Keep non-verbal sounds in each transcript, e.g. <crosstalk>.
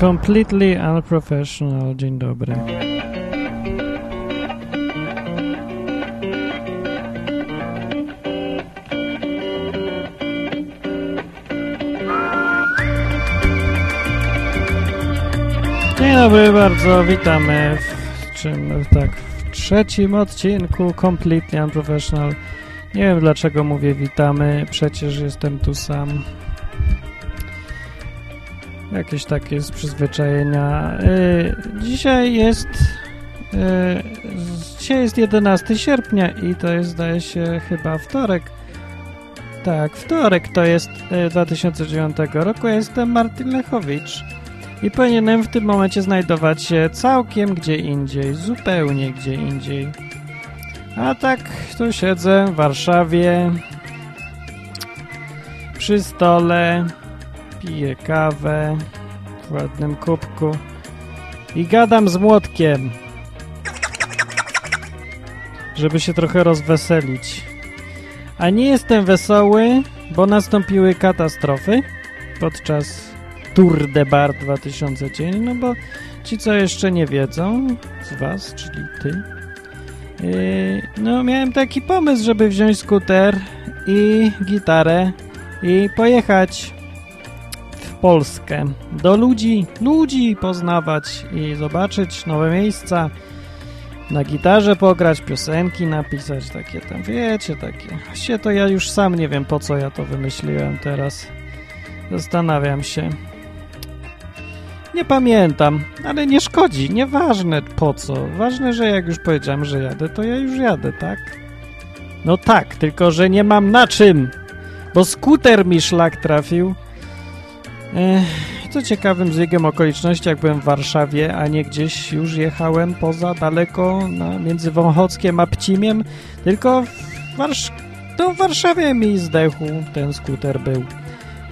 Completely unprofessional. Dzień dobry. Dzień dobry bardzo, witamy w czym, tak, w trzecim odcinku Completely Unprofessional. Nie wiem dlaczego mówię witamy, przecież jestem tu sam. Jakieś takie jest przyzwyczajenia. Yy, dzisiaj jest yy, dzisiaj jest 11 sierpnia i to jest zdaje się chyba wtorek. Tak, wtorek to jest yy, 2009 roku. Ja jestem Martin Lechowicz i powinienem w tym momencie znajdować się całkiem gdzie indziej, zupełnie gdzie indziej. A tak tu siedzę w Warszawie przy stole, piję kawę w ładnym kubku i gadam z młotkiem, żeby się trochę rozweselić. A nie jestem wesoły, bo nastąpiły katastrofy podczas Tour de Bar 2010, no bo ci, co jeszcze nie wiedzą z was, czyli ty, yy, no miałem taki pomysł, żeby wziąć skuter i gitarę i pojechać Polskę do ludzi, ludzi poznawać i zobaczyć nowe miejsca, na gitarze pograć, piosenki napisać, takie tam, wiecie, takie. Właściwie to ja już sam nie wiem, po co ja to wymyśliłem teraz. Zastanawiam się. Nie pamiętam, ale nie szkodzi, nieważne po co. Ważne, że jak już powiedziałem, że jadę, to ja już jadę, tak? No tak, tylko że nie mam na czym, bo skuter mi szlak trafił. Co ciekawym zbiegiem okoliczności, jak byłem w Warszawie, a nie gdzieś już jechałem poza, daleko, na, między Wąchockiem a Pcimiem, tylko w, Warsz to w Warszawie mi zdechł ten skuter był.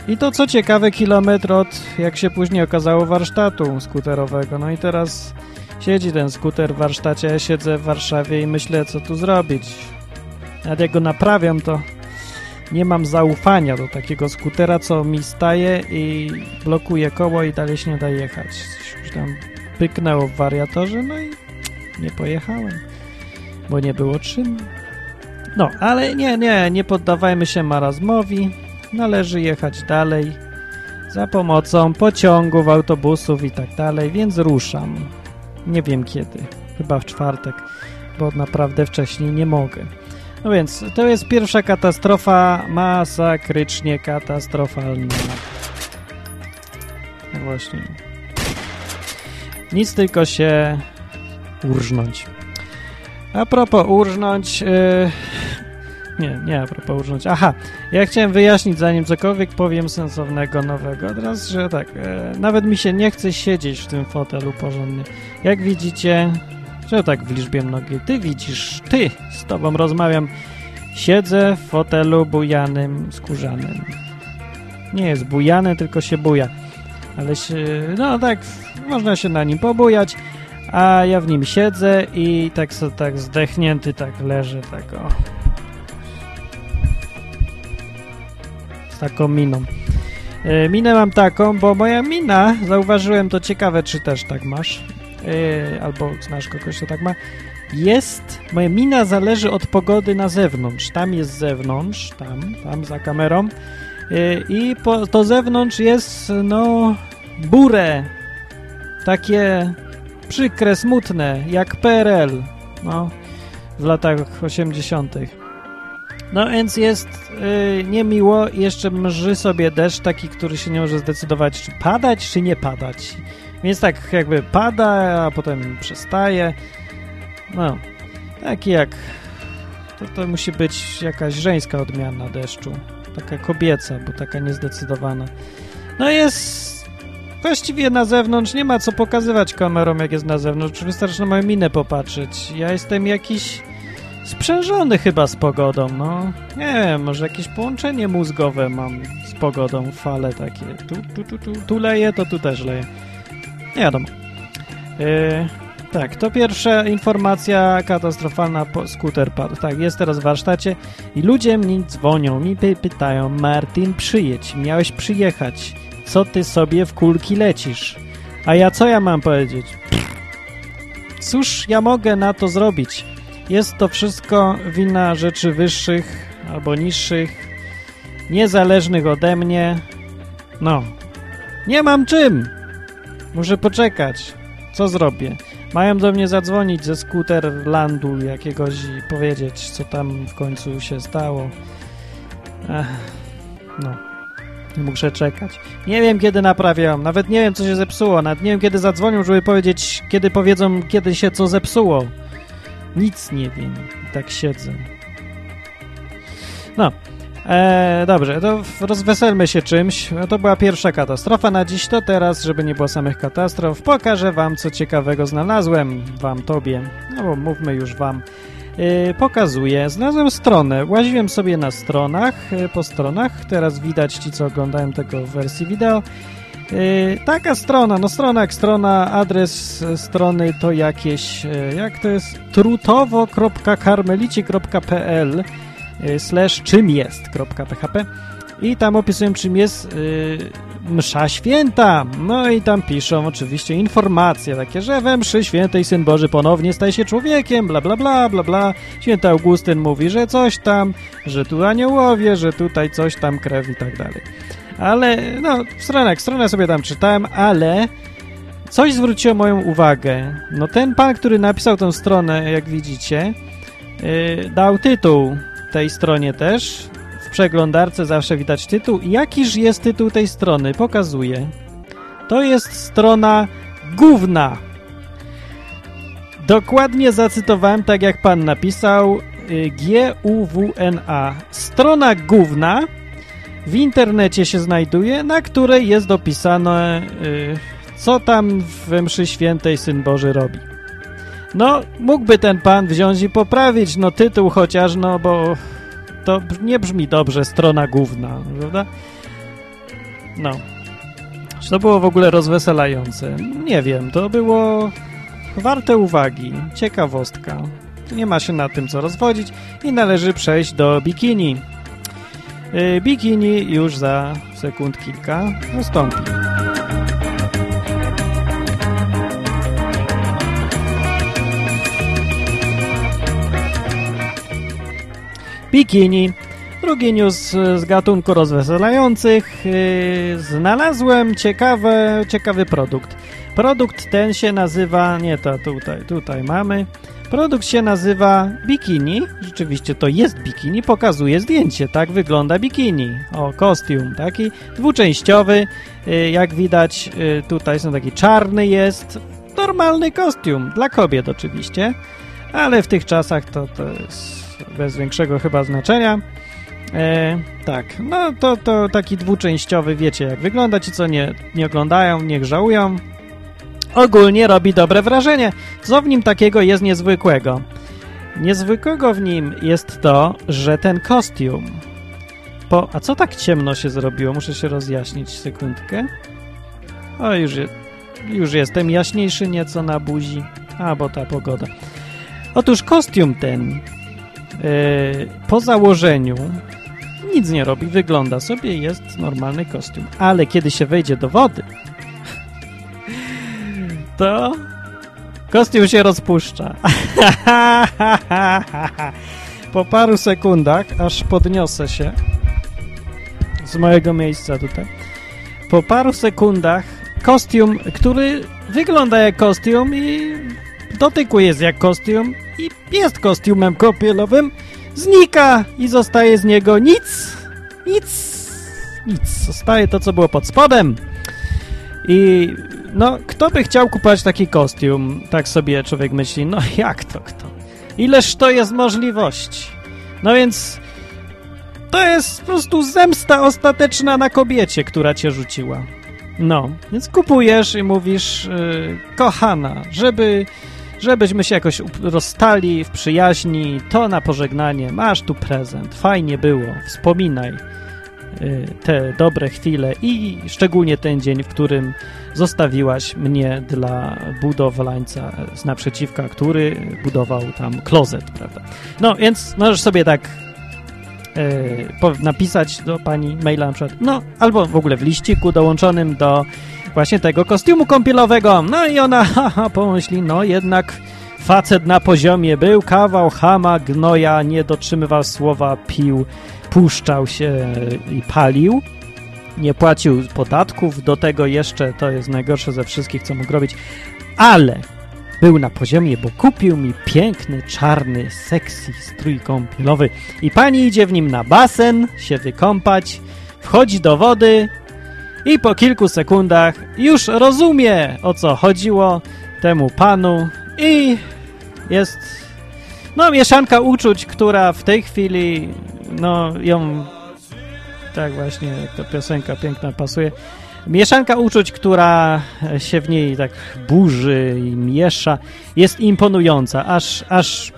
I to co ciekawe, kilometr od, jak się później okazało, warsztatu skuterowego. No i teraz siedzi ten skuter w warsztacie, ja siedzę w Warszawie i myślę, co tu zrobić. Nawet jak go naprawiam, to nie mam zaufania do takiego skutera, co mi staje i blokuje koło i dalej się nie da jechać. Już tam pyknęło w wariatorze, no i nie pojechałem, bo nie było czym. No, ale nie, nie, nie poddawajmy się marazmowi. Należy jechać dalej za pomocą pociągów, autobusów i tak dalej, więc ruszam. Nie wiem kiedy, chyba w czwartek, bo naprawdę wcześniej nie mogę. No więc to jest pierwsza katastrofa, masakrycznie katastrofalna. No właśnie. Nic tylko się urżnąć. A propos urżnąć... Yy... Nie, nie a propos urżnąć. Aha, ja chciałem wyjaśnić, zanim cokolwiek powiem sensownego, nowego. Teraz, że tak, e, nawet mi się nie chce siedzieć w tym fotelu porządnie. Jak widzicie, że tak w liczbie mnogiej, ty widzisz, ty, z tobą rozmawiam, siedzę w fotelu bujanym, skórzanym. Nie jest bujany, tylko się buja. Ale się, no tak, można się na nim pobujać, a ja w nim siedzę i tak, tak zdechnięty tak leżę, tak o. Z taką miną. Yy, minę mam taką, bo moja mina, zauważyłem to ciekawe, czy też tak masz, yy, albo znasz kogoś, kto tak ma, jest, moja mina zależy od pogody na zewnątrz. Tam jest zewnątrz, tam, tam za kamerą yy, i po, to zewnątrz jest, no, burę, takie przykre, smutne, jak PRL, no, w latach 80. No więc jest yy, niemiło i jeszcze mrzy sobie deszcz taki, który się nie może zdecydować, czy padać, czy nie padać. Więc tak jakby pada, a potem przestaje. No, taki jak... To, to musi być jakaś żeńska odmiana deszczu. Taka kobieca, bo taka niezdecydowana. No jest... Właściwie na zewnątrz nie ma co pokazywać kamerą, jak jest na zewnątrz. Wystarczy na moją minę popatrzeć. Ja jestem jakiś sprzężony chyba z pogodą, no. Nie wiem, może jakieś połączenie mózgowe mam z pogodą, fale takie. Tu, tu, tu, tu, tu leje, to tu też leje. Nie wiadomo. Yy, tak, to pierwsza informacja katastrofalna, skuter padł. Tak, jest teraz w warsztacie i ludzie mi dzwonią, mi py pytają, Martin, przyjedź, miałeś przyjechać. Co ty sobie w kulki lecisz? A ja co ja mam powiedzieć? Cóż ja mogę na to zrobić? Jest to wszystko wina rzeczy wyższych albo niższych, niezależnych ode mnie. No, nie mam czym. Muszę poczekać. Co zrobię? Mają do mnie zadzwonić ze skuterlandu jakiegoś i powiedzieć, co tam w końcu się stało. Ech, no, muszę czekać. Nie wiem, kiedy naprawią, nawet nie wiem, co się zepsuło, nawet nie wiem, kiedy zadzwonią, żeby powiedzieć, kiedy powiedzą, kiedy się co zepsuło. Nic nie wiem, tak siedzę. No, e, dobrze, to rozweselmy się czymś. To była pierwsza katastrofa na dziś, to teraz, żeby nie było samych katastrof, pokażę wam, co ciekawego znalazłem, wam, tobie, no bo mówmy już wam. Yy, pokazuję. Znalazłem stronę. Łaziłem sobie na stronach, yy, po stronach. Teraz widać ci, co oglądają tego w wersji wideo. Yy, taka strona, no strona jak strona, adres strony to jakieś, yy, jak to jest, trutowo.karmelici.pl yy, slash czym jest.php i tam opisują czym jest yy, msza święta. No i tam piszą oczywiście informacje takie, że we mszy świętej Syn Boży ponownie staje się człowiekiem, bla bla bla bla bla. Święty Augustyn mówi, że coś tam, że tu aniołowie, że tutaj coś tam krew i tak dalej. Ale no, stronek, stronę sobie tam czytałem, ale coś zwróciło moją uwagę. No ten pan, który napisał tę stronę, jak widzicie, yy, dał tytuł tej stronie też. W przeglądarce zawsze widać tytuł. Jakiż jest tytuł tej strony? Pokazuję. To jest strona główna. Dokładnie zacytowałem tak, jak pan napisał. y, G-U-W-N-A. Strona główna w internecie się znajduje, na której jest dopisane, y, co tam w mszy świętej Syn Boży robi. No, mógłby ten pan wziąć i poprawić, no tytuł chociaż, no bo to nie brzmi dobrze, strona główna, prawda? No. Czy to było w ogóle rozweselające? Nie wiem, to było warte uwagi, ciekawostka. Nie ma się na tym co rozwodzić i należy przejść do bikini. Yy, bikini już za sekund kilka. Bikini. Drugi news z gatunku rozweselających. Yy, znalazłem ciekawe, ciekawy produkt. Produkt ten się nazywa, nie to tutaj, tutaj mamy. Produkt się nazywa bikini. Rzeczywiście to jest bikini, pokazuje zdjęcie. Tak wygląda bikini. O, kostium taki dwuczęściowy. Yy, jak widać, yy, tutaj są taki czarny jest. Normalny kostium dla kobiet oczywiście. Ale w tych czasach to, to jest bez większego chyba znaczenia. E, tak, no to, to taki dwuczęściowy, wiecie jak wygląda. Ci, co nie, nie oglądają, niech żałują. Ogólnie robi dobre wrażenie. Co w nim takiego jest niezwykłego? Niezwykłego w nim jest to, że ten kostium... Po, a co tak ciemno się zrobiło? Muszę się rozjaśnić sekundkę. O, już, je, już jestem jaśniejszy nieco na buzi. A, bo ta pogoda. Otóż kostium ten Yy, po założeniu nic nie robi, wygląda sobie, jest normalny kostium. Ale kiedy się wejdzie do wody, to kostium się rozpuszcza. <laughs> po paru sekundach, aż podniosę się z mojego miejsca tutaj, po paru sekundach kostium, który wygląda jak kostium i w dotyku jest jak kostium i jest kostiumem kąpielowym, znika i zostaje z niego nic, nic, nic. Zostaje to, co było pod spodem. I no, kto by chciał kupować taki kostium? Tak sobie człowiek myśli, no <laughs> jak to kto? Ileż to jest możliwości? No więc to jest po prostu zemsta ostateczna na kobiecie, która cię rzuciła. No, więc kupujesz i mówisz, yy, kochana, żeby żebyśmy się jakoś rozstali w przyjaźni, to na pożegnanie, masz tu prezent, fajnie było, wspominaj te dobre chwile i szczególnie ten dzień, w którym zostawiłaś mnie dla budowlańca z naprzeciwka, który budował tam klozet, prawda? No, więc możesz sobie tak y, napisać do pani maila na przykład, no, albo w ogóle w liściku dołączonym do właśnie tego kostiumu kąpielowego. No i ona <laughs> haha, pomyśli, no jednak facet na poziomie był, kawał chama, gnoja, nie dotrzymywał słowa, pił, puszczał się i palił. Nie płacił podatków, do tego jeszcze, to jest najgorsze ze wszystkich, co mógł robić, ale był na poziomie, bo kupił mi piękny, czarny, sexy strój kąpielowy. I pani idzie w nim na basen, się wykąpać, wchodzi do wody i po kilku sekundach już rozumie, o co chodziło temu panu. I jest no mieszanka uczuć, która w tej chwili no ją tak właśnie, ta piosenka piękna pasuje. Mieszanka uczuć, która się w niej tak burzy i miesza, jest imponująca, aż, aż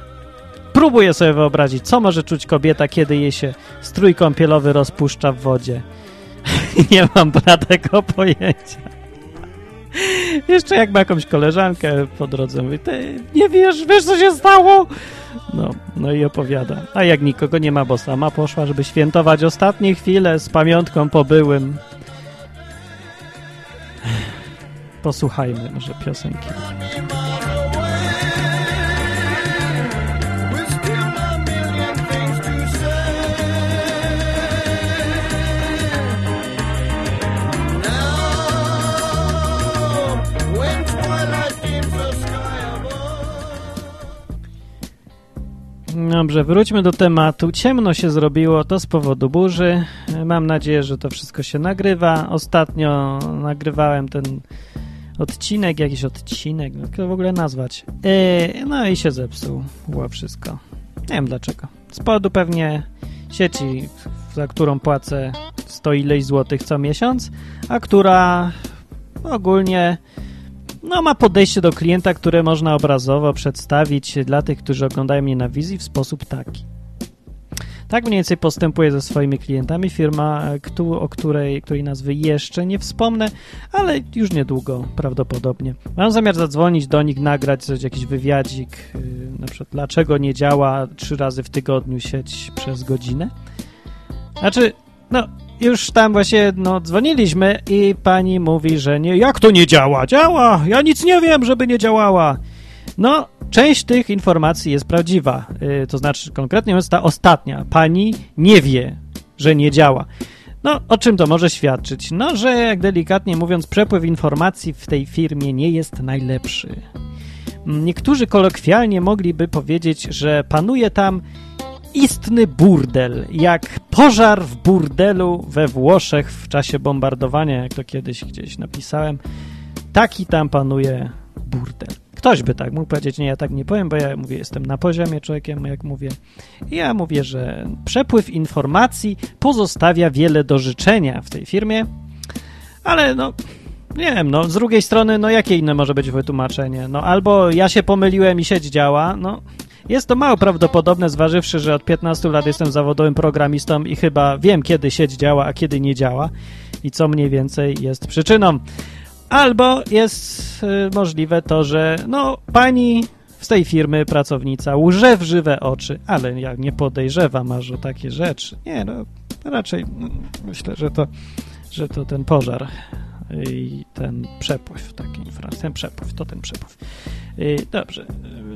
próbuję sobie wyobrazić, co może czuć kobieta, kiedy jej się strój kąpielowy rozpuszcza w wodzie. <laughs> Nie mam tego pojęcia. Jeszcze jak ma jakąś koleżankę po drodze, mówi, ty nie wiesz, wiesz co się stało? No, no i opowiada. A jak nikogo nie ma, bo sama poszła, żeby świętować ostatnie chwile z pamiątką po byłym. Posłuchajmy może piosenki. Dobrze, wróćmy do tematu. Ciemno się zrobiło, to z powodu burzy. Mam nadzieję, że to wszystko się nagrywa. Ostatnio nagrywałem ten odcinek, jakiś odcinek, jak to w ogóle nazwać. Yy, no i się zepsuł. Było wszystko. Nie wiem dlaczego. Z powodu pewnie sieci, za którą płacę 100 ileś złotych co miesiąc, a która ogólnie no, ma podejście do klienta, które można obrazowo przedstawić dla tych, którzy oglądają mnie na wizji w sposób taki. Tak mniej więcej postępuje ze swoimi klientami firma, o której, której nazwy jeszcze nie wspomnę, ale już niedługo prawdopodobnie. Mam zamiar zadzwonić do nich, nagrać coś, jakiś wywiadzik, yy, na przykład dlaczego nie działa trzy razy w tygodniu sieć przez godzinę. Znaczy, no, już tam właśnie no, dzwoniliśmy i pani mówi, że nie, jak to nie działa? Działa! Ja nic nie wiem, żeby nie działała. No, część tych informacji jest prawdziwa. Yy, to znaczy, konkretnie jest ta ostatnia. Pani nie wie, że nie działa. No, o czym to może świadczyć? No, że jak delikatnie mówiąc, przepływ informacji w tej firmie nie jest najlepszy. Niektórzy kolokwialnie mogliby powiedzieć, że panuje tam istny burdel, jak pożar w burdelu we Włoszech w czasie bombardowania, jak to kiedyś gdzieś napisałem. Taki tam panuje burdel. Ktoś by tak mógł powiedzieć, nie, ja tak nie powiem, bo ja mówię, jestem na poziomie człowiekiem, jak mówię. Ja mówię, że przepływ informacji pozostawia wiele do życzenia w tej firmie, ale no, nie wiem, no, z drugiej strony, no, jakie inne może być wytłumaczenie? No, albo ja się pomyliłem i sieć działa, no, jest to mało prawdopodobne, zważywszy, że od 15 lat jestem zawodowym programistą i chyba wiem, kiedy sieć działa, a kiedy nie działa i co mniej więcej jest przyczyną. Albo jest y, możliwe to, że no pani z tej firmy pracownica łże w żywe oczy, ale ja nie podejrzewam aż o takie rzeczy. Nie, no raczej no, myślę, że to, że to ten pożar i ten przepływ, taki ten przepływ, to ten przepływ. Dobrze,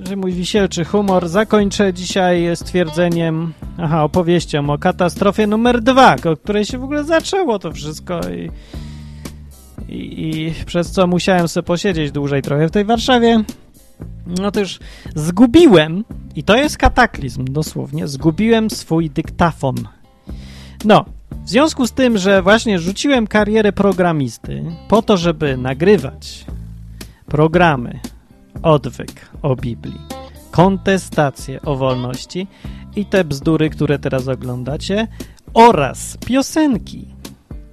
że mój wisielczy humor zakończę dzisiaj stwierdzeniem, aha, opowieścią o katastrofie numer dwa, o której się w ogóle zaczęło to wszystko i, i, i przez co musiałem sobie posiedzieć dłużej trochę w tej Warszawie. No to już zgubiłem, i to jest kataklizm dosłownie, zgubiłem swój dyktafon. No, w związku z tym, że właśnie rzuciłem karierę programisty po to, żeby nagrywać programy, odwyk o Biblii, kontestacje o wolności i te bzdury, które teraz oglądacie, oraz piosenki.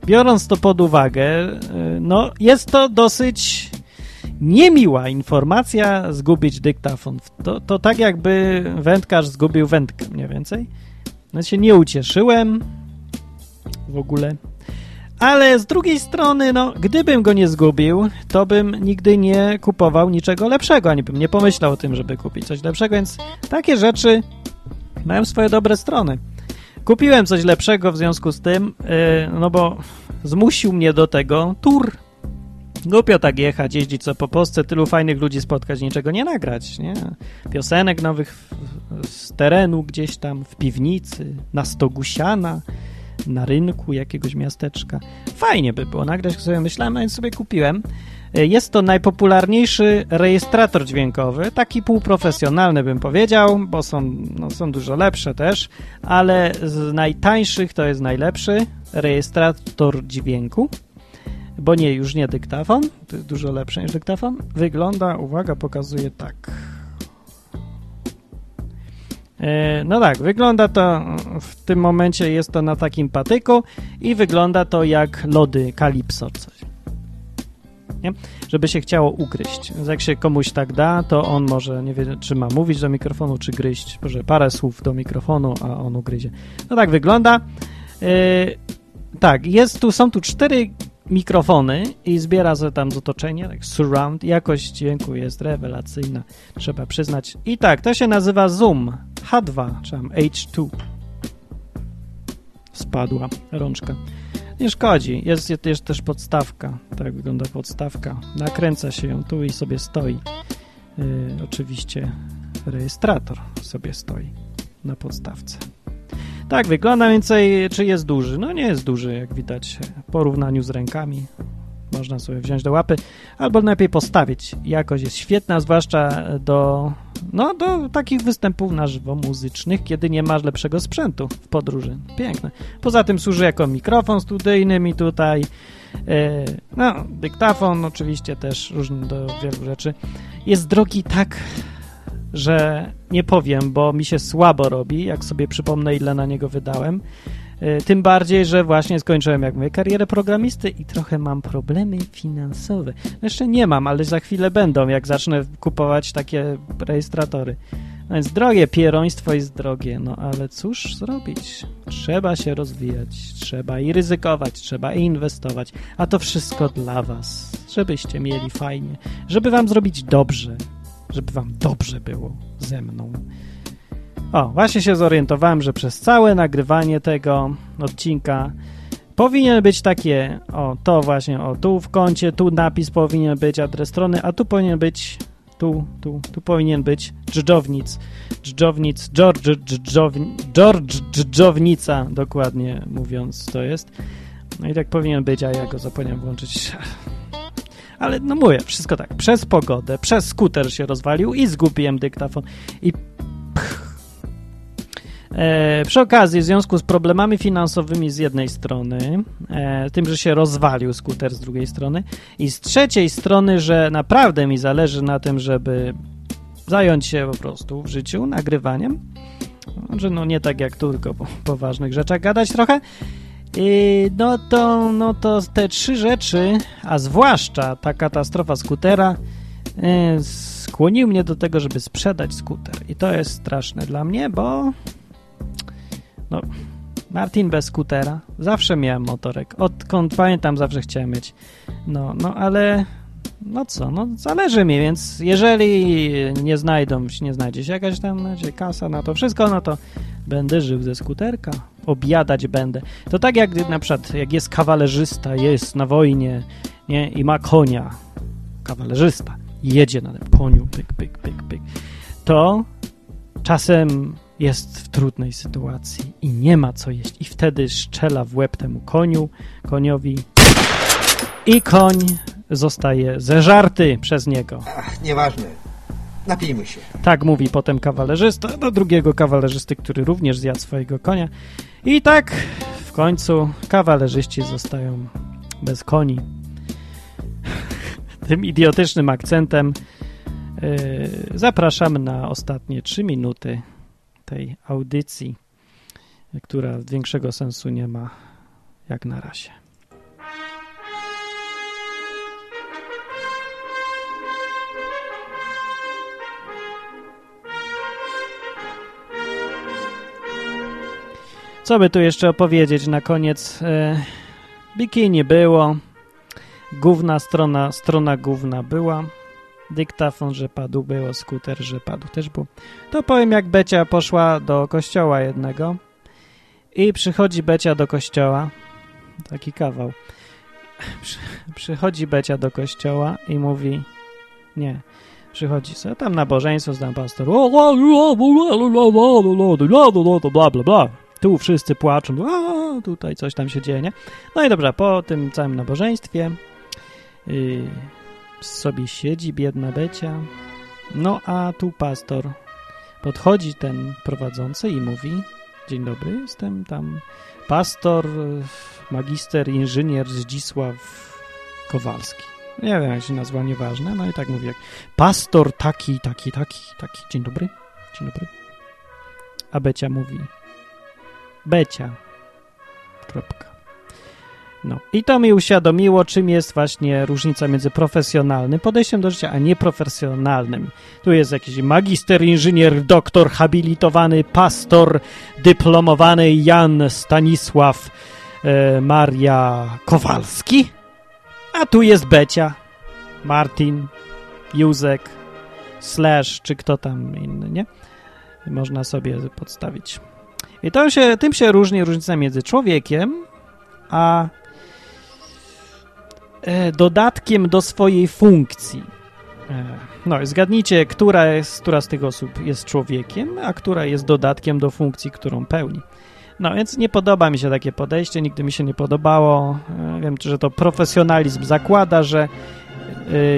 Biorąc to pod uwagę, y, no jest to dosyć niemiła informacja zgubić dyktafon. To, to tak jakby wędkarz zgubił wędkę, mniej więcej. No się nie ucieszyłem w ogóle. Ale z drugiej strony, no, gdybym go nie zgubił, to bym nigdy nie kupował niczego lepszego, ani bym nie pomyślał o tym, żeby kupić coś lepszego, więc takie rzeczy mają swoje dobre strony. Kupiłem coś lepszego w związku z tym, yy, no bo zmusił mnie do tego tur. Głupio tak jechać, jeździć co po Polsce, tylu fajnych ludzi spotkać, niczego nie nagrać, nie? Piosenek nowych w, z terenu gdzieś tam, w piwnicy, na stogu siana, na rynku jakiegoś miasteczka. Fajnie by było nagrać, sobie myślałem, więc sobie kupiłem. Jest to najpopularniejszy rejestrator dźwiękowy, taki półprofesjonalny bym powiedział, bo są, no, są dużo lepsze też, ale z najtańszych to jest najlepszy rejestrator dźwięku bo nie, już nie dyktafon, to jest dużo lepsze niż dyktafon. Wygląda, uwaga, pokazuje tak. E, no tak, wygląda to, w tym momencie jest to na takim patyku i wygląda to jak lody Calypso coś. Nie? Żeby się chciało ugryźć. Więc jak się komuś tak da, to on może, nie wie, czy ma mówić do mikrofonu, czy gryźć, może parę słów do mikrofonu, a on ugryzie. No tak wygląda. Yy, tak, jest tu, są tu cztery mikrofony i zbiera sobie tam z otoczenia, tak surround. Jakość dźwięku jest rewelacyjna, trzeba przyznać. I tak, to się nazywa Zoom H2, czy tam H2. Spadła rączka. Nie szkodzi, jest, jest też podstawka. Tak wygląda podstawka. Nakręca się ją tu i sobie stoi. Yy, oczywiście rejestrator sobie stoi na podstawce. Tak wygląda więcej, czy jest duży? No nie jest duży, jak widać w porównaniu z rękami. Można sobie wziąć do łapy, albo lepiej postawić. Jakość jest świetna, zwłaszcza do, no, do takich występów na żywo muzycznych, kiedy nie masz lepszego sprzętu w podróży. Piękne. Poza tym służy jako mikrofon studyjny mi tutaj. E, no, dyktafon oczywiście też różny do wielu rzeczy. Jest drogi tak że nie powiem, bo mi się słabo robi, jak sobie przypomnę, ile na niego wydałem. E, tym bardziej, że właśnie skończyłem, jak mówię, karierę programisty i trochę mam problemy finansowe. No jeszcze nie mam, ale za chwilę będą, jak zacznę kupować takie rejestratory. No więc drogie pieroństwo jest drogie, no ale cóż zrobić? Trzeba się rozwijać, trzeba i ryzykować, trzeba i inwestować, a to wszystko dla was, żebyście mieli fajnie, żeby wam zrobić dobrze, żeby wam dobrze było ze mną. O, właśnie się zorientowałem, że przez całe nagrywanie tego odcinka powinien być takie, o, to właśnie, o, tu w kącie, tu napis powinien być, adres strony, a tu powinien być, tu, tu, tu powinien być dżdżownic, dżdżownic, George, George dżdżownica, dokładnie mówiąc to jest. No i tak powinien być, a ja go zapomniałem włączyć. Ale no mówię, wszystko tak. Przez pogodę, przez skuter się rozwalił i zgubiłem dyktafon. I E, przy okazji, w związku z problemami finansowymi z jednej strony, e, tym, że się rozwalił skuter z drugiej strony, i z trzeciej strony, że naprawdę mi zależy na tym, żeby zająć się po prostu w życiu nagrywaniem, że no nie tak jak tylko po poważnych rzeczach gadać trochę, no to, no to te trzy rzeczy, a zwłaszcza ta katastrofa skutera, y, skłonił mnie do tego, żeby sprzedać skuter. I to jest straszne dla mnie, bo no, Martin bez skutera. Zawsze miałem motorek. Odkąd pamiętam, zawsze chciałem mieć. No, no ale no co, no zależy mi, więc jeżeli nie znajdą, nie znajdzie się jakaś tam kasa na to wszystko, no to będę żył ze skuterka, objadać będę. To tak jak na przykład, jak jest kawalerzysta, jest na wojnie, nie, i ma konia, kawalerzysta, jedzie na tym koniu, pyk, pyk, pyk, pyk, to czasem jest w trudnej sytuacji i nie ma co jeść i wtedy szczela w łeb temu koniu, koniowi i koń zostaje zeżarty przez niego. Ach, nieważne. Napijmy się. Tak mówi potem kawalerzysta do drugiego kawalerzysty, który również zjadł swojego konia. I tak w końcu kawalerzyści zostają bez koni. <laughs> Tym idiotycznym akcentem yy, zapraszamy na ostatnie trzy minuty tej audycji, która większego sensu nie ma jak na razie. Co by tu jeszcze opowiedzieć na koniec? E, bikini było, główna strona, strona główna była, dyktafon, że padł, było, skuter, że padł też był. To powiem, jak Becia poszła do kościoła jednego i przychodzi Becia do kościoła, taki kawał, Przy, przychodzi Becia do kościoła i mówi, nie, przychodzi sobie tam nabożeństwo, znam pastor, bla, bla, bla. Tu wszyscy płaczą, a, tutaj coś tam się dzieje, nie? No i dobra, po tym całym nabożeństwie yy, sobie siedzi biedna Becia, no a tu pastor podchodzi ten prowadzący i mówi, dzień dobry, jestem tam pastor, magister, inżynier Zdzisław Kowalski. Nie wiem, jak się nazwa, nieważne. No i tak mówię, jak pastor taki, taki, taki, taki. Dzień dobry, dzień dobry. A Becia mówi, Becia, kropka. No i to mi uświadomiło, czym jest właśnie różnica między profesjonalnym podejściem do życia, a nieprofesjonalnym. Tu jest jakiś magister, inżynier, doktor, habilitowany, pastor, dyplomowany Jan Stanisław e, Maria Kowalski, a tu jest Becia, Martin, Józek, Slash, czy kto tam inny, nie? Można sobie podstawić. I to się, tym się różni różnica między człowiekiem a e, dodatkiem do swojej funkcji. E, no, zgadnijcie, która, jest, która z tych osób jest człowiekiem, a która jest dodatkiem do funkcji, którą pełni. No więc nie podoba mi się takie podejście, nigdy mi się nie podobało. E, wiem, że to profesjonalizm zakłada, że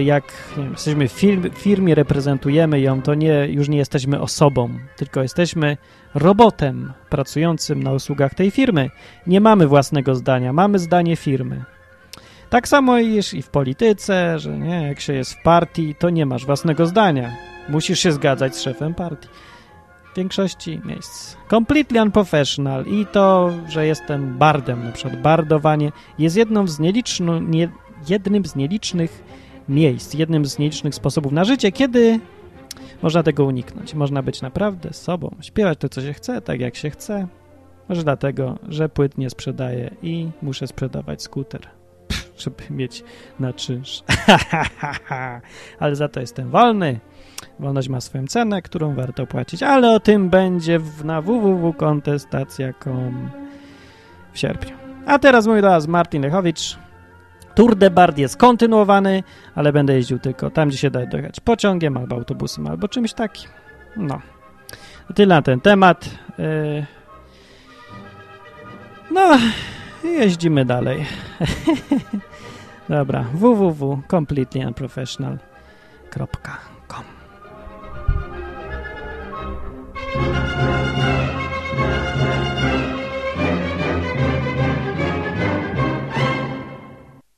jak wiem, jesteśmy w firm, firmie, reprezentujemy ją, to nie, już nie jesteśmy osobą, tylko jesteśmy robotem pracującym na usługach tej firmy. Nie mamy własnego zdania, mamy zdanie firmy. Tak samo i w polityce, że nie, jak się jest w partii, to nie masz własnego zdania. Musisz się zgadzać z szefem partii. W większości miejsc. Completely unprofessional i to, że jestem bardem, na przykład bardowanie, jest jedną z nieliczno, nie, jednym z nielicznych miejsc, jednym z nielicznych sposobów na życie, kiedy można tego uniknąć. Można być naprawdę sobą, śpiewać to, co się chce, tak jak się chce. Może dlatego, że płyt nie sprzedaję i muszę sprzedawać skuter <laughs> żeby mieć na czynsz. <laughs> ale za to jestem wolny. Wolność ma swoją cenę, którą warto płacić, ale o tym będzie w, na www.kontestacja.com w sierpniu. A teraz mój raz Martin Lechowicz. Tour de Bard jest kontynuowany, ale będę jeździł tylko tam, gdzie się da dojechać pociągiem, albo autobusem, albo czymś takim. No. Tyle na ten temat. Yy... No, jeździmy dalej. <laughs> Dobra, www.completelyunprofessional.com